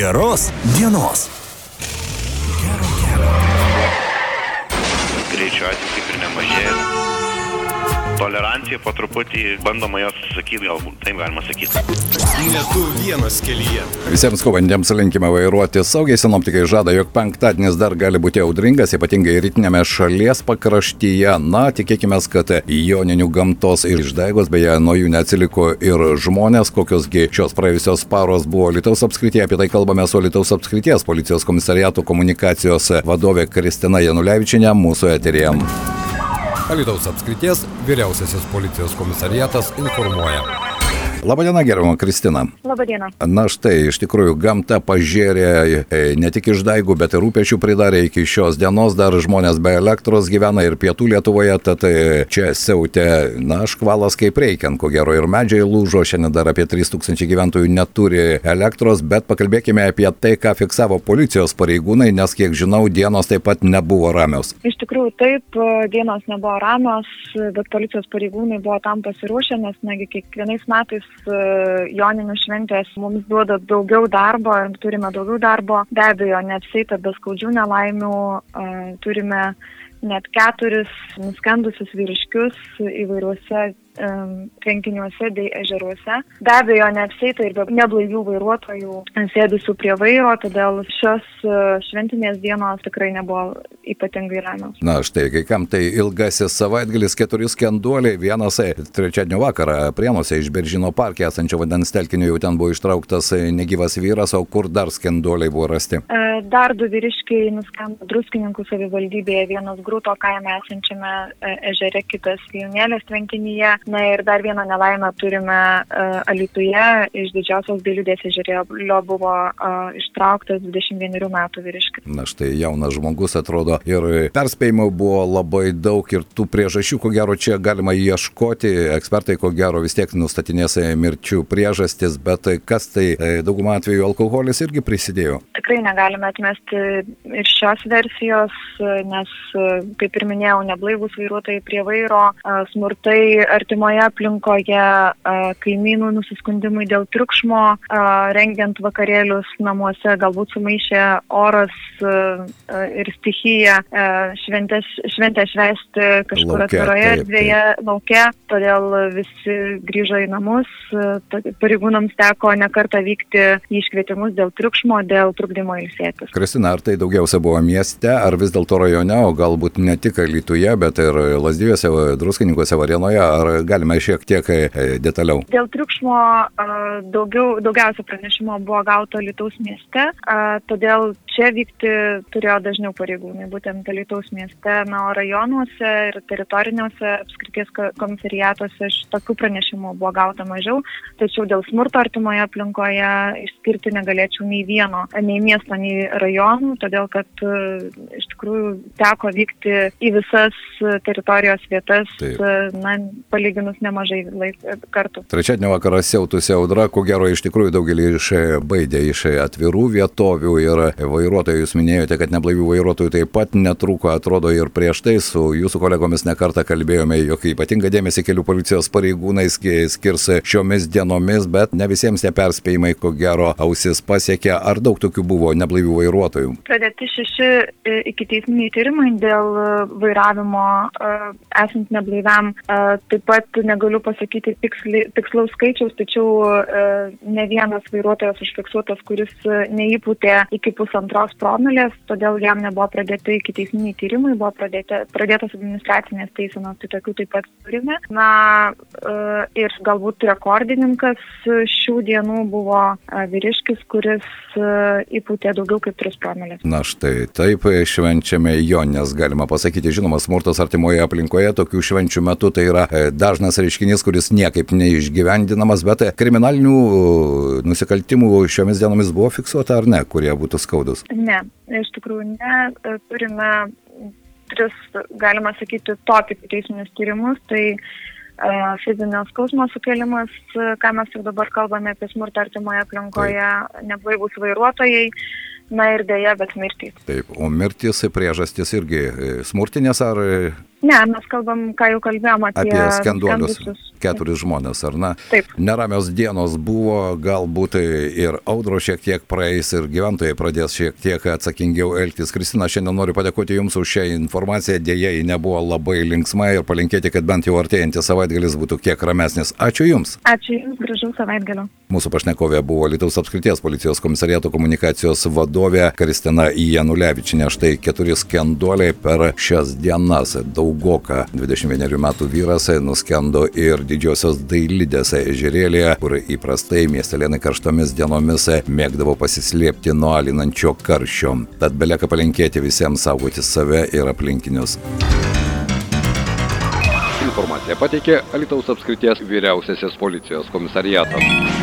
Geros dienos. Gero kelio. greičio atveju kaip ir nemažėja. Tolerancija po truputį bandoma jos sakyti, galbūt taip galima sakyti. Ne tu vienas kelyje. Visiems kovantiems linkime vairuoti saugiai. Sinoptikai žada, jog penktadienis dar gali būti audringas, ypatingai rytinėme šalies pakraštyje. Na, tikėkime, kad joninių gamtos ir išdaigos, beje, nuo jų neatsiliko ir žmonės, kokiosgi šios praėjusios paros buvo Lietuvos apskrityje. Apie tai kalbame su Lietuvos apskrities policijos komisariato komunikacijos vadovė Kristina Janulevičinė mūsų eterėje. Alytaus apskrities vyriausiasis policijos komisariatas informuoja. Labadiena, gerbiama Kristina. Labadiena. Na štai, iš tikrųjų, gamta pažėrė e, ne tik išdaigų, bet ir rūpešių pridarė iki šios dienos. Dar žmonės be elektros gyvena ir pietų Lietuvoje, tad e, čia siautė, na, škvalas kaip reikiant, ko gero ir medžiai lūžo. Šiandien dar apie 3000 gyventojų neturi elektros, bet pakalbėkime apie tai, ką fiksavo policijos pareigūnai, nes, kiek žinau, dienos taip pat nebuvo ramios. Iš tikrųjų, taip, dienos nebuvo ramios, bet policijos pareigūnai buvo tam pasiruošę, nes negi kiekvienais metais e, Joninių šventės mums duoda daugiau darbo ir turime daugiau darbo. Be abejo, neapseita be skaudžių nelaimių, e, turime net keturis nuskendusius vyriškius įvairiuose em, tvenkiniuose bei ežeruose. Be abejo, neapseita ir neblaivių vairuotojų sėdusių prie vairo, todėl šios e, šventinės dienos tikrai nebuvo ypatingai ramios. Na štai, kai kam tai ilgasis savaitgalis, keturi skenduoliai, vienas trečiadienio vakarą Prienuose iš Beržino parke esančio vandens telkinio jau ten buvo ištrauktas e, negyvas vyras, o kur dar skenduoliai buvo rasti. E, Dar du vyriškiai nuskendo druskininkų savivaldybėje, vienas grūto kaime esančiame ežere, kitas Vijūnėlės tvenkinyje. Na ir dar vieną nelaimę turime uh, Alituje, iš didžiosios dailidės ežerėlio buvo uh, ištrauktas 21 metų vyriškis. Na štai, jaunas žmogus atrodo ir perspėjimų buvo labai daug ir tų priežasčių, ko gero, čia galima ieškoti. Ekspertai, ko gero, vis tiek nustatinės e, mirčių priežastis, bet kas tai e, daugumą atveju alkoholis irgi prisidėjo. Tikrai negalime atmesti ir šios versijos, nes, kaip ir minėjau, neblaivus vairuotojai prie vairo, smurtai artimoje aplinkoje, kaimynų nusiskundimai dėl triukšmo, rengiant vakarėlius namuose, galbūt sumaišė oras ir stichija šventę, šventę švesti kažkur atviroje erdvėje, lauke, todėl visi grįžo į namus, pareigūnams teko nekartą vykti į iškvietimus dėl triukšmo, dėl trukdymo ilsėtis. Kristina, ar tai daugiausia buvo mieste, ar vis dėlto rajone, o galbūt ne tik Lietuvoje, bet ir Lasdyviuose, Druskininkose, Varėnoje, ar galime šiek tiek e, detaliau? Dėl triukšmo daugiau, daugiausia pranešimo buvo gauta Lietuvos mieste, todėl čia vykti turėjo dažniau pareigūnai, būtent Lietuvos mieste, na, o rajonuose ir teritoriniuose apskrities ko- komisariatuose tokių pranešimų buvo gauta mažiau, tačiau dėl smurto artimoje aplinkoje išskirti negalėčiau nei vieno, nei miesto, nei rajonų, todėl kad e, iš tikrųjų teko vykti į visas e, teritorijos vietas, Taip. e, na, palyginus nemažai laik, kartų. Trečiadienio vakarą siautusi audra, ko gero iš tikrųjų daugelį iš e, baidė iš e, atvirų vietovių ir vairuotojų, jūs minėjote, kad neblaivių vairuotojų taip pat netruko, atrodo ir prieš tai su jūsų kolegomis nekartą kalbėjome, jog ypatinga dėmesį kelių policijos pareigūnai ski- skirs šiomis dienomis, bet ne visiems tie perspėjimai, ko gero, ausis pasiekė, ar daug tokių buvo neblaivių vairuotojų. Pradėti šeši iki teisminiai tyrimai dėl e, vairavimo e, esant neblaiviam. E, Taip pat negaliu pasakyti tiksli, tikslaus skaičiaus, tačiau e, ne vienas vairuotojas užfiksuotas, kuris e, neįpūtė iki pusantros promilės, todėl jam nebuvo pradėti iki teisminiai tyrimai, buvo pradėti, pradėtos administracinės teisenos, tai tokių taip pat turime. Na e, ir galbūt rekordininkas šių dienų buvo e, vyriškis, kuris e, įpūtė daugiau kaip 3 promilės. Na štai, taip švenčiame Jonės, galima pasakyti, žinoma, smurtas artimoje aplinkoje tokių švenčių metu tai yra e, dažnas reiškinys, kuris niekaip neišgyvendinamas, bet kriminalinių e, nusikaltimų šiomis dienomis buvo fiksuota ar ne, kurie būtų skaudus. Ne, iš tikrųjų ne. E, Turime tris, galima sakyti, top teisminius tyrimus. Tai e, fizinio skausmo sukelimas, e, ką mes jau dabar kalbame apie smurtą artimoje aplinkoje, neblaivus vairuotojai, na ir dėja, bet mirtys. Taip, o mirtis priežastis irgi e, smurtinės ar e, Ne, mes kalbam, ką jau kalbėjom apie, Apie skambučius. Keturis žmonės, ar ne? Taip. Neramios dienos buvo, galbūt ir audro šiek tiek praeis ir gyventojai pradės šiek tiek atsakingiau elgtis. Kristina, šiandien noriu padėkoti Jums už šią informaciją. Dėja, ji nebuvo labai linksma ir palinkėti, kad bent jau artėjantis savaitgalis būtų kiek ramesnis. Ačiū Jums. Ačiū Jums, gražaus savaitgalio. Mūsų pašnekovė buvo Lietuvos apskrities policijos komisariato komunikacijos vadovė Kristina Janulevičinė. Štai keturi skenduoliai per šias dienas. Daugoka, 21 metų vyras, nuskendo ir didžiosios dailidės ežerėlėje, kur įprastai miestelėnai karštomis dienomis mėgdavo pasislėpti nuo alinančio karščio. Tad belieka palinkėti visiems saugoti save ir aplinkinius. Informaciją pateikė Alitaus apskrities vyriausiasis policijos komisariatas.